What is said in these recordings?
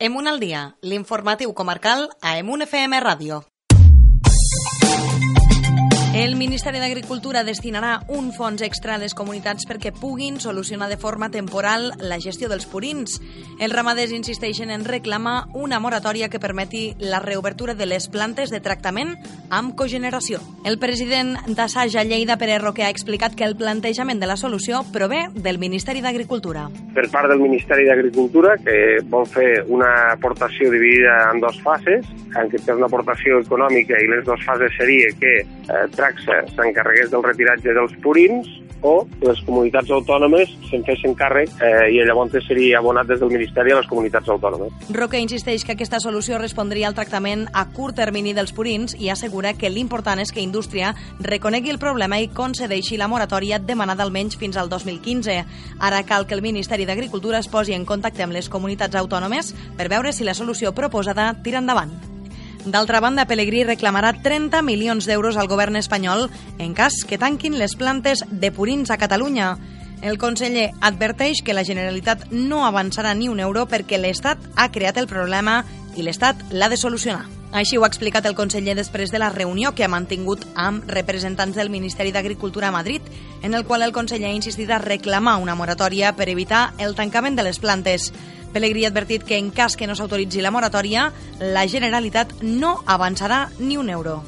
Emun al dia, l'informatiu comarcal a Emun FM Ràdio. El Ministeri d'Agricultura destinarà un fons extra a les comunitats perquè puguin solucionar de forma temporal la gestió dels purins. Els ramaders insisteixen en reclamar una moratòria que permeti la reobertura de les plantes de tractament amb cogeneració. El president d'Assaja Lleida, Pere Roque, ha explicat que el plantejament de la solució prové del Ministeri d'Agricultura. Per part del Ministeri d'Agricultura, que vol fer una aportació dividida en dues fases, en què té una aportació econòmica i les dues fases seria que eh, Traxa s'encarregués del retiratge dels purins o les comunitats autònomes se'n fessin càrrec eh, i llavors seria abonat des del Ministeri a les comunitats autònomes. Roque insisteix que aquesta solució respondria al tractament a curt termini dels purins i assegura que l'important és que Indústria reconegui el problema i concedeixi la moratòria demanada almenys fins al 2015. Ara cal que el Ministeri d'Agricultura es posi en contacte amb les comunitats autònomes per veure si la solució proposada tira endavant. D'altra banda, Pellegrí reclamarà 30 milions d'euros al govern espanyol en cas que tanquin les plantes de purins a Catalunya. El conseller adverteix que la Generalitat no avançarà ni un euro perquè l'Estat ha creat el problema i l'Estat l'ha de solucionar. Així ho ha explicat el conseller després de la reunió que ha mantingut amb representants del Ministeri d'Agricultura a Madrid, en el qual el conseller ha insistit a reclamar una moratòria per evitar el tancament de les plantes. Pellegrí ha advertit que en cas que no s'autoritzi la moratòria, la Generalitat no avançarà ni un euro.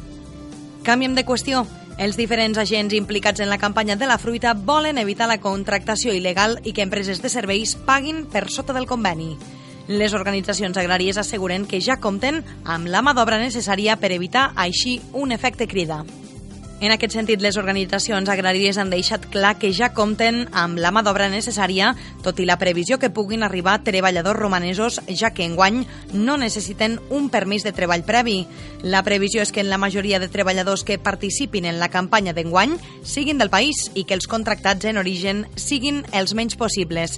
Canviem de qüestió. Els diferents agents implicats en la campanya de la fruita volen evitar la contractació il·legal i que empreses de serveis paguin per sota del conveni. Les organitzacions agràries asseguren que ja compten amb la mà d'obra necessària per evitar així un efecte crida. En aquest sentit, les organitzacions agràries han deixat clar que ja compten amb la mà d'obra necessària, tot i la previsió que puguin arribar treballadors romanesos, ja que enguany no necessiten un permís de treball previ. La previsió és que en la majoria de treballadors que participin en la campanya d'enguany siguin del país i que els contractats en origen siguin els menys possibles.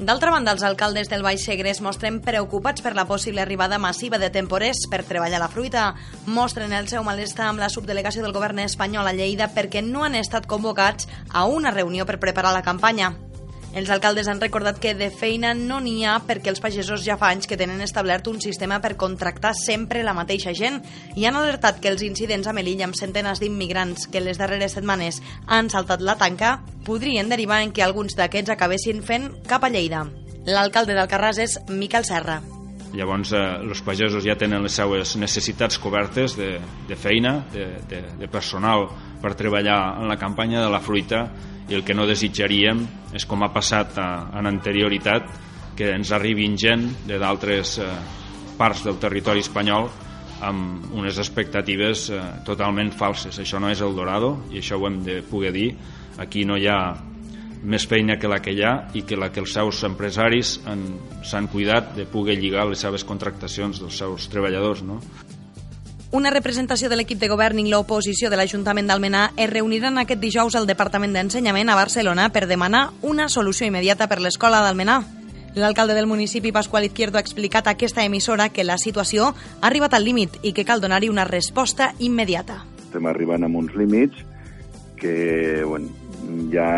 D'altra banda, els alcaldes del Baix Segre es mostren preocupats per la possible arribada massiva de temporers per treballar la fruita. Mostren el seu malestar amb la subdelegació del govern espanyol a Lleida perquè no han estat convocats a una reunió per preparar la campanya. Els alcaldes han recordat que de feina no n'hi ha perquè els pagesos ja fa anys que tenen establert un sistema per contractar sempre la mateixa gent i han alertat que els incidents a Melilla amb centenes d'immigrants que les darreres setmanes han saltat la tanca podrien derivar en que alguns d'aquests acabessin fent cap a Lleida. L'alcalde d'Alcarràs és Miquel Serra. Llavors, eh, els pagesos ja tenen les seues necessitats cobertes de, de feina, de, de, de personal per treballar en la campanya de la fruita i el que no desitjaríem és com ha passat a, en anterioritat que ens arribin gent de d'altres eh, parts del territori espanyol amb unes expectatives eh, totalment falses. Això no és el Dorado i això ho hem de poder dir. Aquí no hi ha més feina que la que hi ha i que la que els seus empresaris s'han cuidat de poder lligar les seves contractacions dels seus treballadors. No? Una representació de l'equip de govern i l'oposició de l'Ajuntament d'Almenar es reuniran aquest dijous al Departament d'Ensenyament a Barcelona per demanar una solució immediata per l'escola d'Almenar. L'alcalde del municipi, Pasqual Izquierdo, ha explicat a aquesta emissora que la situació ha arribat al límit i que cal donar-hi una resposta immediata. Estem arribant a uns límits que, bueno, ja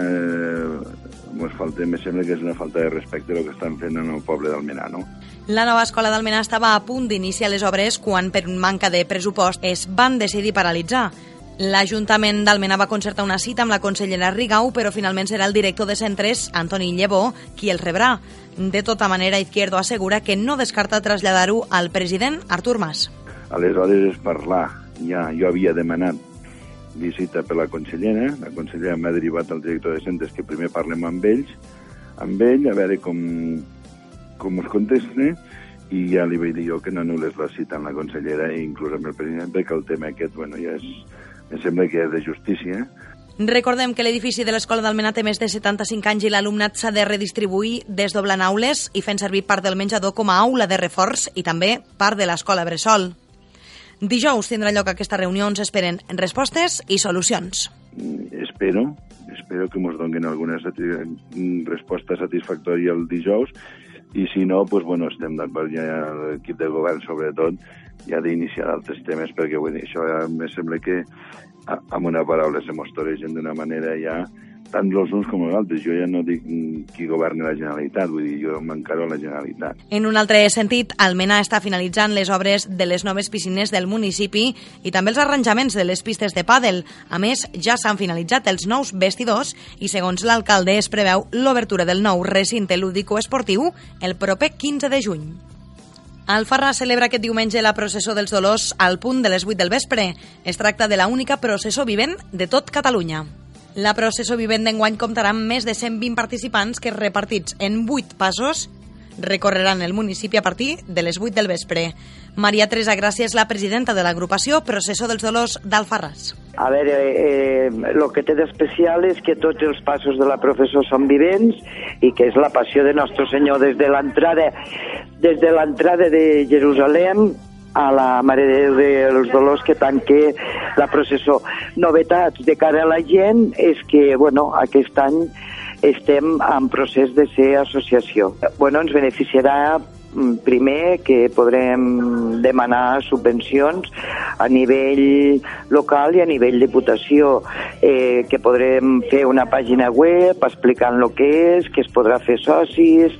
eh, ens falta, me sembla que és una falta de respecte el que estan fent en el poble d'Almenar, no? La nova escola d'Almenar estava a punt d'iniciar les obres quan, per manca de pressupost, es van decidir paralitzar. L'Ajuntament d'Almenar va concertar una cita amb la consellera Rigau, però finalment serà el director de centres, Antoni Llevó, qui el rebrà. De tota manera, Izquierdo assegura que no descarta traslladar-ho al president Artur Mas. Aleshores és parlar. Ja, jo havia demanat visita per la consellera, la consellera m'ha derivat al director de centres que primer parlem amb ells, amb ell, a veure com, com us conteste, i ja li vaig dir jo que no anul·les la cita amb la consellera i inclús amb el president, perquè el tema aquest, bueno, ja és, em sembla que és de justícia. Recordem que l'edifici de l'Escola d'Almenà té més de 75 anys i l'alumnat s'ha de redistribuir desdoblant aules i fent servir part del menjador com a aula de reforç i també part de l'escola Bressol. Dijous tindrà lloc aquesta reunió on s'esperen respostes i solucions. Espero, espero que ens donin alguna sati resposta satisfactòria el dijous i si no, pues, bueno, estem d'acord ja l'equip de govern sobretot ja d'iniciar altres temes perquè dir, això ja me sembla que amb una paraula se mostoregen d'una manera ja tant els uns com els altres. Jo ja no dic qui governa la Generalitat, vull dir, jo m'encaro la Generalitat. En un altre sentit, Almena està finalitzant les obres de les noves piscines del municipi i també els arranjaments de les pistes de pàdel. A més, ja s'han finalitzat els nous vestidors i, segons l'alcalde, es preveu l'obertura del nou recinte lúdico-esportiu el proper 15 de juny. Alfarra celebra aquest diumenge la processó dels dolors al punt de les 8 del vespre. Es tracta de la única processó vivent de tot Catalunya. La processó vivent d'enguany comptarà amb més de 120 participants que repartits en 8 passos recorreran el municipi a partir de les 8 del vespre. Maria Teresa Gràcia és la presidenta de l'agrupació Processó dels Dolors d'Alfarràs. A veure, eh, el que té d'especial és que tots els passos de la professó són vivents i que és la passió de Nostre Senyor des de l'entrada des de l'entrada de Jerusalem a la Mare de Déu dels Dolors que tanque la processó. Novetats de cara a la gent és que, bueno, aquest any estem en procés de ser associació. Bueno, ens beneficiarà mm, primer que podrem demanar subvencions a nivell local i a nivell diputació, eh, que podrem fer una pàgina web explicant el que és, que es podrà fer socis,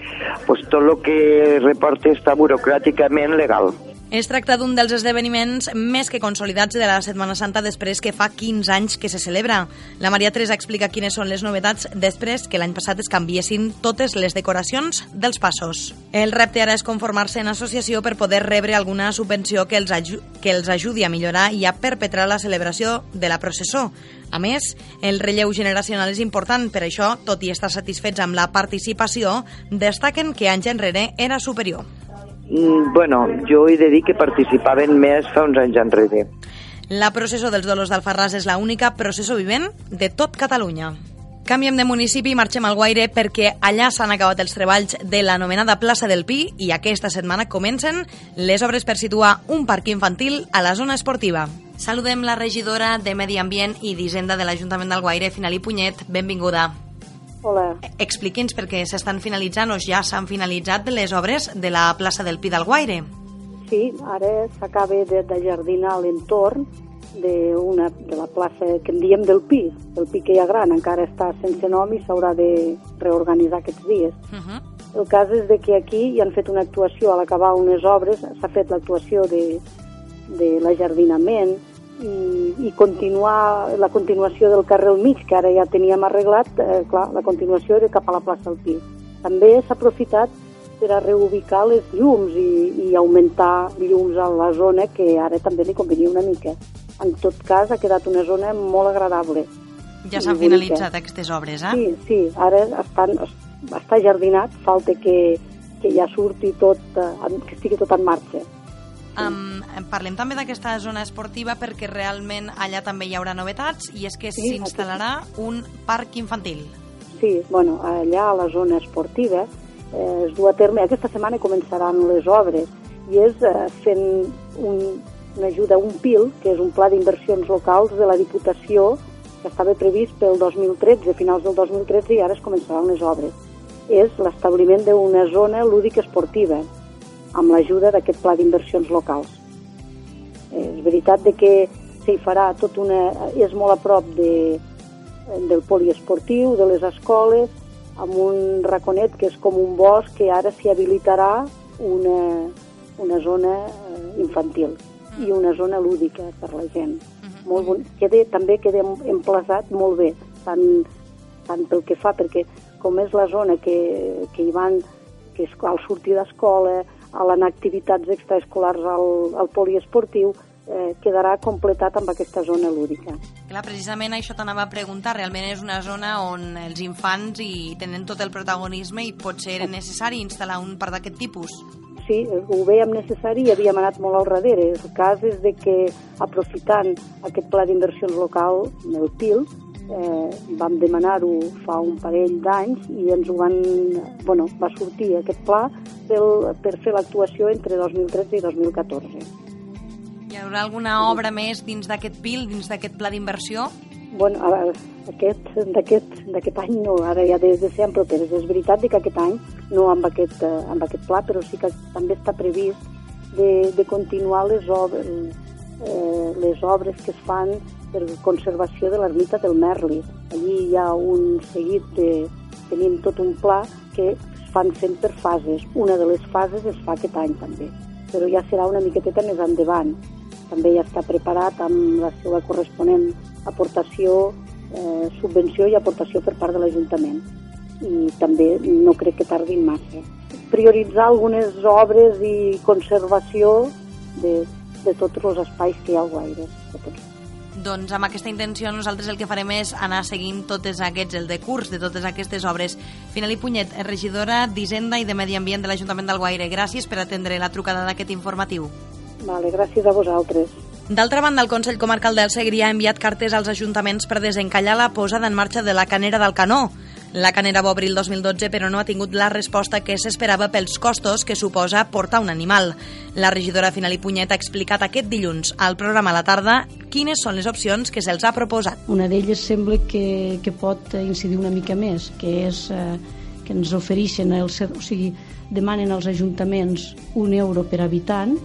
pues tot el que reporta està burocràticament legal. Es tracta d'un dels esdeveniments més que consolidats de la Setmana Santa després que fa 15 anys que se celebra. La Maria Teresa explica quines són les novetats després que l'any passat es canviessin totes les decoracions dels passos. El repte ara és conformar-se en associació per poder rebre alguna subvenció que els, que els ajudi a millorar i a perpetrar la celebració de la processó. A més, el relleu generacional és important, per això, tot i estar satisfets amb la participació, destaquen que anys enrere era superior. Mm, bueno, jo he de dir que participaven més fa uns anys enrere. La processó dels Dolors d'Alfarràs és l'única processó vivent de tot Catalunya. Canviem de municipi i marxem al Guaire perquè allà s'han acabat els treballs de l'anomenada plaça del Pi i aquesta setmana comencen les obres per situar un parc infantil a la zona esportiva. Saludem la regidora de Medi Ambient i d'Hisenda de l'Ajuntament del Guaire, Finalí Punyet. Benvinguda. Hola. Expliqui'ns perquè s'estan finalitzant o ja s'han finalitzat les obres de la plaça del Pi del Guaire. Sí, ara s'acaba de, de jardinar l'entorn de, una, de la plaça que en diem del Pi, el Pi que hi ha gran, encara està sense nom i s'haurà de reorganitzar aquests dies. Uh -huh. El cas és de que aquí hi han fet una actuació, a l'acabar unes obres, s'ha fet l'actuació de, de l'ajardinament, i, i continuar la continuació del carrer al mig, que ara ja teníem arreglat, eh, clar, la continuació era cap a la plaça Alpí. També s'ha aprofitat per a reubicar les llums i, i augmentar llums a la zona, que ara també li convenia una mica. En tot cas, ha quedat una zona molt agradable. Ja s'han finalitzat aquestes obres, eh? Sí, sí, ara estan, està jardinat, falta que, que ja surti tot, eh, que estigui tot en marxa. Um, parlem també d'aquesta zona esportiva perquè realment allà també hi haurà novetats i és que s'instal·larà sí, un parc infantil. Sí, bueno, allà a la zona esportiva eh, es du a terme, aquesta setmana començaran les obres i és eh, fent un, una ajuda, un PIL, que és un pla d'inversions locals de la Diputació que estava previst pel 2013, finals del 2013, i ara es començaran les obres. És l'establiment d'una zona lúdica esportiva, amb l'ajuda d'aquest pla d'inversions locals. És veritat de que s'hi farà tot una... és molt a prop de, del poliesportiu, de les escoles, amb un raconet que és com un bosc que ara s'hi habilitarà una, una zona eh, infantil i mm. una zona lúdica per la gent. Mm-hmm. Molt bon... queda, també queda emplaçat molt bé, tant, tant pel que fa, perquè com és la zona que, que hi van, que és al sortir d'escola, a l'anar activitats extraescolars al, al poliesportiu, eh, quedarà completat amb aquesta zona lúdica. Clar, precisament això t'anava a preguntar. Realment és una zona on els infants hi tenen tot el protagonisme i pot ser necessari instal·lar un parc d'aquest tipus. Sí, ho veiem necessari i havíem anat molt al darrere. El cas és de que, aprofitant aquest pla d'inversions local, el PIL, eh, vam demanar-ho fa un parell d'anys i ens ho van, bueno, va sortir aquest pla pel, per fer l'actuació entre 2013 i 2014. Hi haurà alguna obra més dins d'aquest PIL, dins d'aquest pla d'inversió? Bueno, d'aquest any no, ara ja des de sempre properes. És veritat que aquest any no amb aquest, eh, amb aquest pla, però sí que també està previst de, de continuar les obres, eh, les obres que es fan per conservació de l'ermita del Merli. Allí hi ha un seguit de... Tenim tot un pla que es fan fent per fases. Una de les fases es fa aquest any també, però ja serà una miqueteta més endavant. També ja està preparat amb la seva corresponent aportació, eh, subvenció i aportació per part de l'Ajuntament. I també no crec que tardin massa. Prioritzar algunes obres i conservació de, de tots els espais que hi ha al Guaire. De tots doncs amb aquesta intenció nosaltres el que farem és anar seguint totes aquests, el decurs de totes aquestes obres. Finalí Punyet, regidora d'Hisenda i de Medi Ambient de l'Ajuntament d'Alguaire, gràcies per atendre la trucada d'aquest informatiu. Vale, gràcies a vosaltres. D'altra banda, el Consell Comarcal del Segrià ha enviat cartes als ajuntaments per desencallar la posada en marxa de la canera del Canó. La canera va obrir el 2012, però no ha tingut la resposta que s'esperava pels costos que suposa portar un animal. La regidora Finalí Punyet ha explicat aquest dilluns al programa a la tarda quines són les opcions que se'ls ha proposat. Una d'elles sembla que, que pot incidir una mica més, que és eh, que ens ofereixen, el, o sigui, demanen als ajuntaments un euro per habitant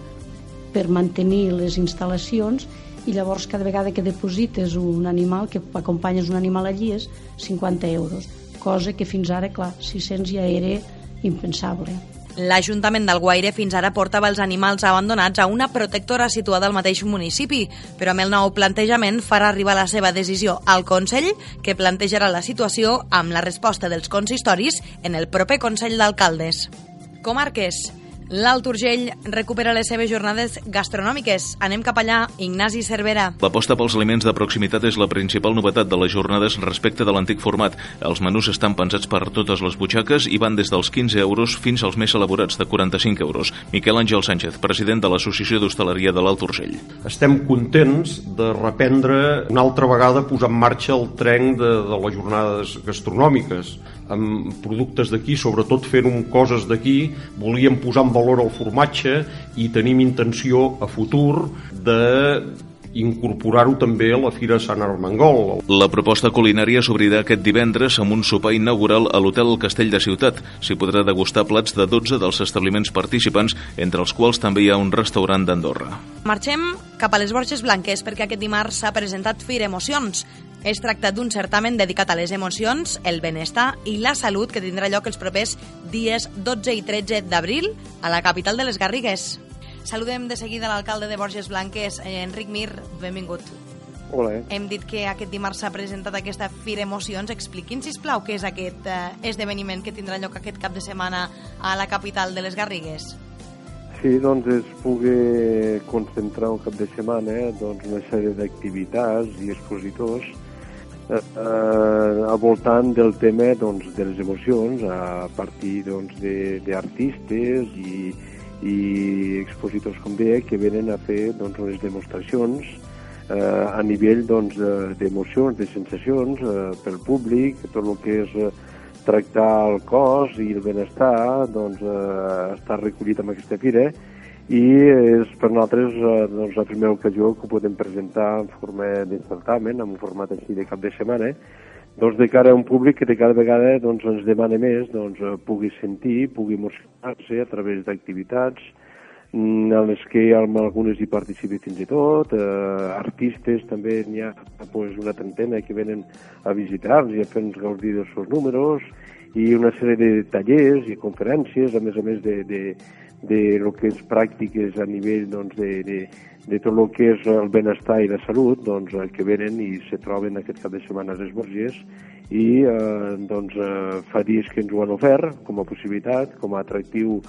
per mantenir les instal·lacions i llavors cada vegada que deposites un animal, que acompanyes un animal allí és 50 euros cosa que fins ara, clar, 600 ja era impensable. L'Ajuntament del Guaire fins ara portava els animals abandonats a una protectora situada al mateix municipi, però amb el nou plantejament farà arribar la seva decisió al Consell, que plantejarà la situació amb la resposta dels consistoris en el proper Consell d'Alcaldes. Comarques. L'Alt Urgell recupera les seves jornades gastronòmiques. Anem cap allà, Ignasi Cervera. L'aposta pels aliments de proximitat és la principal novetat de les jornades respecte de l'antic format. Els menús estan pensats per totes les butxaques i van des dels 15 euros fins als més elaborats de 45 euros. Miquel Àngel Sánchez, president de l'Associació d'Hostaleria de l'Alt Urgell. Estem contents de reprendre una altra vegada posar en marxa el tren de, de les jornades gastronòmiques amb productes d'aquí, sobretot fent coses d'aquí, volíem posar en valor el formatge i tenim intenció a futur de incorporar-ho també a la Fira Sant Armengol. La proposta culinària s'obrirà aquest divendres amb un sopar inaugural a l'Hotel Castell de Ciutat. S'hi podrà degustar plats de 12 dels establiments participants, entre els quals també hi ha un restaurant d'Andorra. Marxem cap a les Borges Blanques perquè aquest dimarts s'ha presentat Fir Emocions. Es tracta d'un certamen dedicat a les emocions, el benestar i la salut que tindrà lloc els propers dies 12 i 13 d'abril a la capital de les Garrigues. Saludem de seguida l'alcalde de Borges Blanques, eh, Enric Mir, benvingut. Hola. Hem dit que aquest dimarts s'ha presentat aquesta Fira Emocions. Expliqui'ns, sisplau, què és aquest eh, esdeveniment que tindrà lloc aquest cap de setmana a la capital de les Garrigues. Sí, doncs es pugui concentrar un cap de setmana eh, doncs una sèrie d'activitats i expositors eh, eh, al voltant del tema doncs, de les emocions a partir doncs, d'artistes i, i expositors, com deia, que venen a fer doncs, unes demostracions eh, a nivell doncs, d'emocions, de sensacions eh, pel públic, tot el que és eh, tractar el cos i el benestar doncs, eh, està recollit en aquesta fira i és per nosaltres eh, doncs, la primera ocasió que ho podem presentar en forma de certamen, en un format així de cap de setmana, doncs de cara a un públic que de cada vegada doncs, ens demana més, doncs, eh, pugui sentir, pugui emocionar-se a través d'activitats mm, en les que amb algunes hi participi fins i tot, eh, artistes també n'hi ha pues, una trentena que venen a visitar-nos i a fer-nos gaudir dels seus números, i una sèrie de tallers i conferències, a més a més de, de, de lo que és pràctiques a nivell doncs, de, de, de tot el que és el benestar i la salut doncs, que venen i se troben aquest cap de setmana a les Borges i eh, doncs, eh, fa dies que ens ho han ofert com a possibilitat, com a atractiu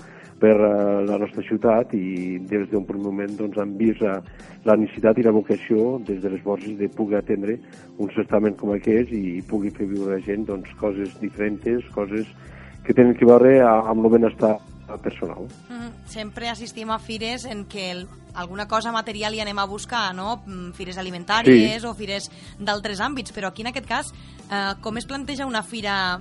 per eh, la nostra ciutat i des d'un primer moment doncs, han vist eh, la necessitat i la vocació des de les Borges de poder atendre un certament com aquest i pugui fer viure la gent doncs, coses diferents, coses que tenen que veure amb el benestar personal. Mm -hmm. Sempre assistim a fires en què el, alguna cosa material hi anem a buscar, no? Mm, fires alimentàries sí. o fires d'altres àmbits, però aquí en aquest cas eh, com es planteja una fira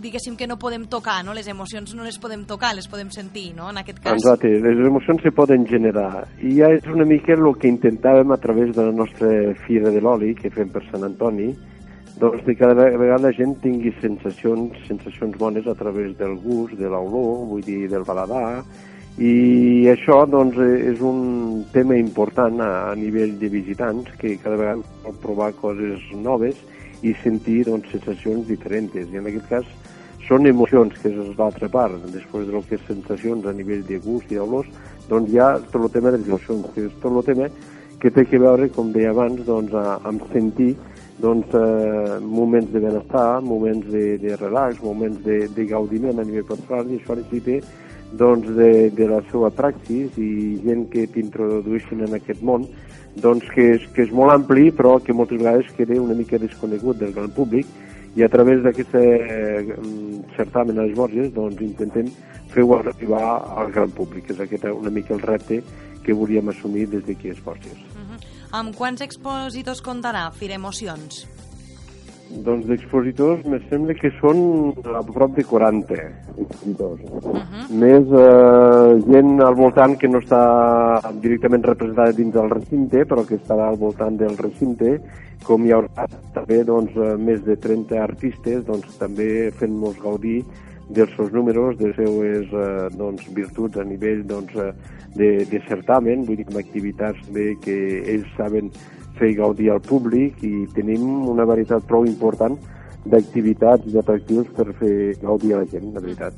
diguéssim que no podem tocar, no? les emocions no les podem tocar, les podem sentir, no? en aquest cas. Exacte, les emocions se poden generar i ja és una mica el que intentàvem a través de la nostra Fira de l'Oli que fem per Sant Antoni, doncs que cada vegada la gent tingui sensacions, sensacions bones a través del gust, de l'olor, vull dir, del baladar, i això doncs, és un tema important a, a nivell de visitants que cada vegada pot provar coses noves i sentir doncs, sensacions diferents. I en aquest cas són emocions, que és l'altra part. Després del que és sensacions a nivell de gust i d'olors, doncs hi ha tot el tema de les emocions, que és tot el tema que té que veure, com deia abans, doncs, a, amb sentir doncs, eh, moments de benestar, moments de, de relax, moments de, de gaudiment a nivell personal, i això necessita doncs, de, de la seva praxis i gent que t'introdueixin en aquest món, doncs, que, és, que és molt ampli, però que moltes vegades queda una mica desconegut del gran públic, i a través d'aquest eh, certamen a les Borges doncs, intentem fer-ho arribar al gran públic, és aquest una mica el repte que volíem assumir des d'aquí a les Borges. Amb quants expositors comptarà Fira Emocions? Doncs d'expositors me sembla que són a prop de 40 expositors. Uh -huh. Més eh, gent al voltant que no està directament representada dins del recinte, però que estarà al voltant del recinte, com hi haurà també doncs, eh, més de 30 artistes doncs, també fent-nos gaudir dels seus números, de les seues eh, doncs, virtuts a nivell doncs, eh, de, de certamen, vull dir, amb activitats bé que ells saben fer gaudir al públic i tenim una varietat prou important d'activitats i d'atractius per fer gaudir a la gent, de veritat.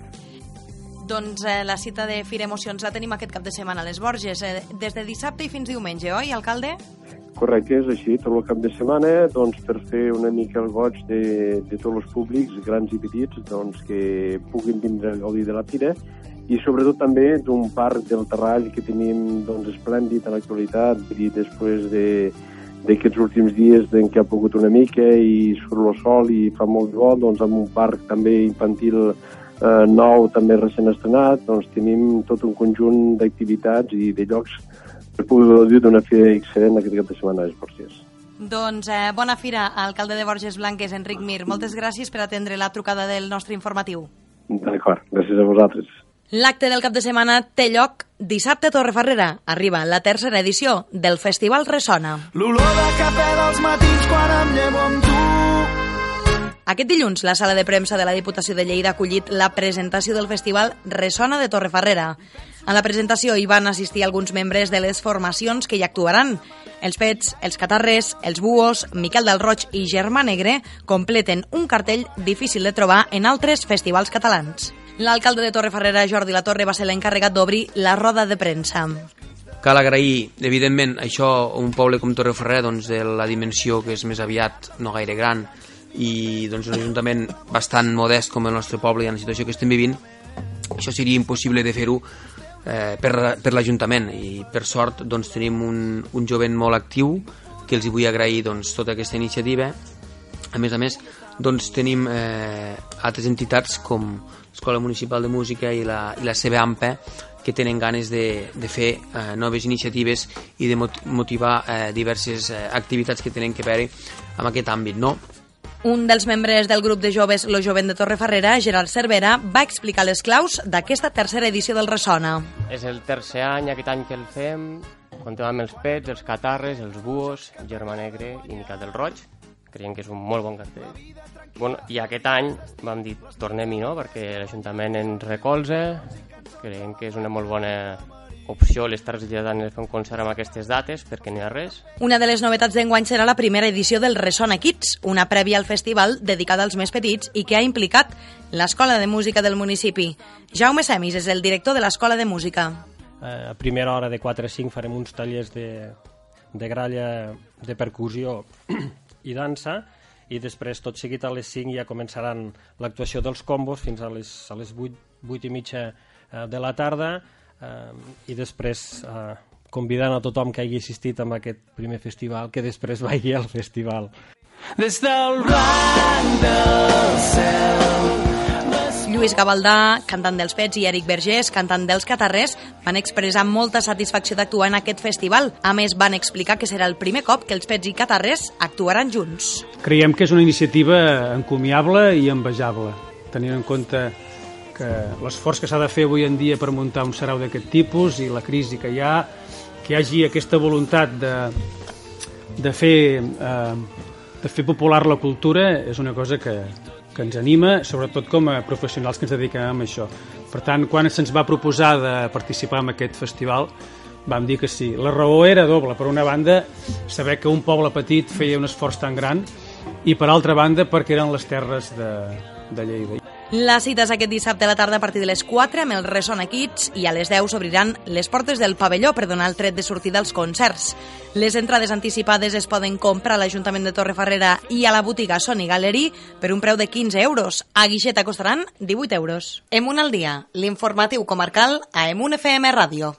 Doncs eh, la cita de Fira Emocions la tenim aquest cap de setmana a les Borges, eh, des de dissabte i fins diumenge, oi, alcalde? Correcte, és així, tot el cap de setmana, doncs, per fer una mica el goig de, de tots els públics, grans i petits, doncs, que puguin vindre a gaudir de la fira, i sobretot també d'un parc del Terrall que tenim doncs, esplèndid a l'actualitat, i després de últims dies en què ha pogut una mica i surt el sol i fa molt bo, doncs amb un parc també infantil eh, nou, també recent estrenat, doncs tenim tot un conjunt d'activitats i de llocs per poder gaudir d'una fira excel·lent aquest cap de setmana a Esporties. Doncs eh, bona fira, alcalde de Borges Blanques, Enric Mir. Moltes gràcies per atendre la trucada del nostre informatiu. D'acord, gràcies a vosaltres. L'acte del cap de setmana té lloc dissabte a Torrefarrera. Arriba la tercera edició del Festival Ressona. L'olor de cafè dels matins quan em llevo amb tu aquest dilluns, la sala de premsa de la Diputació de Lleida ha acollit la presentació del festival Ressona de Torrefarrera. A la presentació hi van assistir alguns membres de les formacions que hi actuaran. Els Pets, els Catarres, els Buos, Miquel del Roig i Germà Negre completen un cartell difícil de trobar en altres festivals catalans. L'alcalde de Torrefarrera, Jordi Latorre, va ser l'encarregat d'obrir la roda de premsa. Cal agrair, evidentment, això a un poble com Torrefarrera, doncs, de la dimensió que és més aviat no gaire gran, i doncs, un ajuntament bastant modest com el nostre poble i en la situació que estem vivint, això seria impossible de fer-ho eh, per, per l'Ajuntament i per sort doncs, tenim un, un jovent molt actiu que els hi vull agrair doncs, tota aquesta iniciativa a més a més doncs, tenim eh, altres entitats com l'Escola Municipal de Música i la, i la AMPE que tenen ganes de, de fer eh, noves iniciatives i de motivar eh, diverses eh, activitats que tenen que veure amb aquest àmbit. No? Un dels membres del grup de joves Lo Jovent de Torrefarrera, Gerard Cervera, va explicar les claus d'aquesta tercera edició del Ressona. És el tercer any, aquest any que el fem, contem amb els pets, els catarres, els buos, Germà Negre i Miquel del Roig. Creiem que és un molt bon cartell. Bueno, I aquest any vam dir tornem-hi, no?, perquè l'Ajuntament ens recolza, creiem que és una molt bona opció les Terres Lledanes fer un concert amb aquestes dates perquè n'hi ha res. Una de les novetats d'enguany serà la primera edició del Resona Kids, una prèvia al festival dedicada als més petits i que ha implicat l'Escola de Música del municipi. Jaume Semis és el director de l'Escola de Música. Eh, a primera hora de 4 a 5 farem uns tallers de, de gralla de percussió i dansa i després tot seguit a les 5 ja començaran l'actuació dels combos fins a les, a les 8, 8 i mitja eh, de la tarda eh, i després eh, convidant a tothom que hagi assistit a aquest primer festival que després vagi al festival. Des del rang del cel Lluís Gavaldà, cantant dels Pets, i Eric Vergés, cantant dels Catarrers, van expressar molta satisfacció d'actuar en aquest festival. A més, van explicar que serà el primer cop que els Pets i Catarrers actuaran junts. Creiem que és una iniciativa encomiable i envejable, tenint en compte que l'esforç que s'ha de fer avui en dia per muntar un sarau d'aquest tipus i la crisi que hi ha, que hi hagi aquesta voluntat de, de fer eh, de fer popular la cultura és una cosa que, que ens anima, sobretot com a professionals que ens dediquem a això. Per tant, quan se'ns va proposar de participar en aquest festival, vam dir que sí. La raó era doble. Per una banda, saber que un poble petit feia un esforç tan gran i per altra banda perquè eren les terres de, de Lleida. La cita és aquest dissabte a la tarda a partir de les 4 amb el Resona Kids i a les 10 s'obriran les portes del pavelló per donar el tret de sortida als concerts. Les entrades anticipades es poden comprar a l'Ajuntament de Torrefarrera i a la botiga Sony Gallery per un preu de 15 euros. A Guixeta costaran 18 euros. Emun al dia, l'informatiu comarcal a Emun FM Ràdio.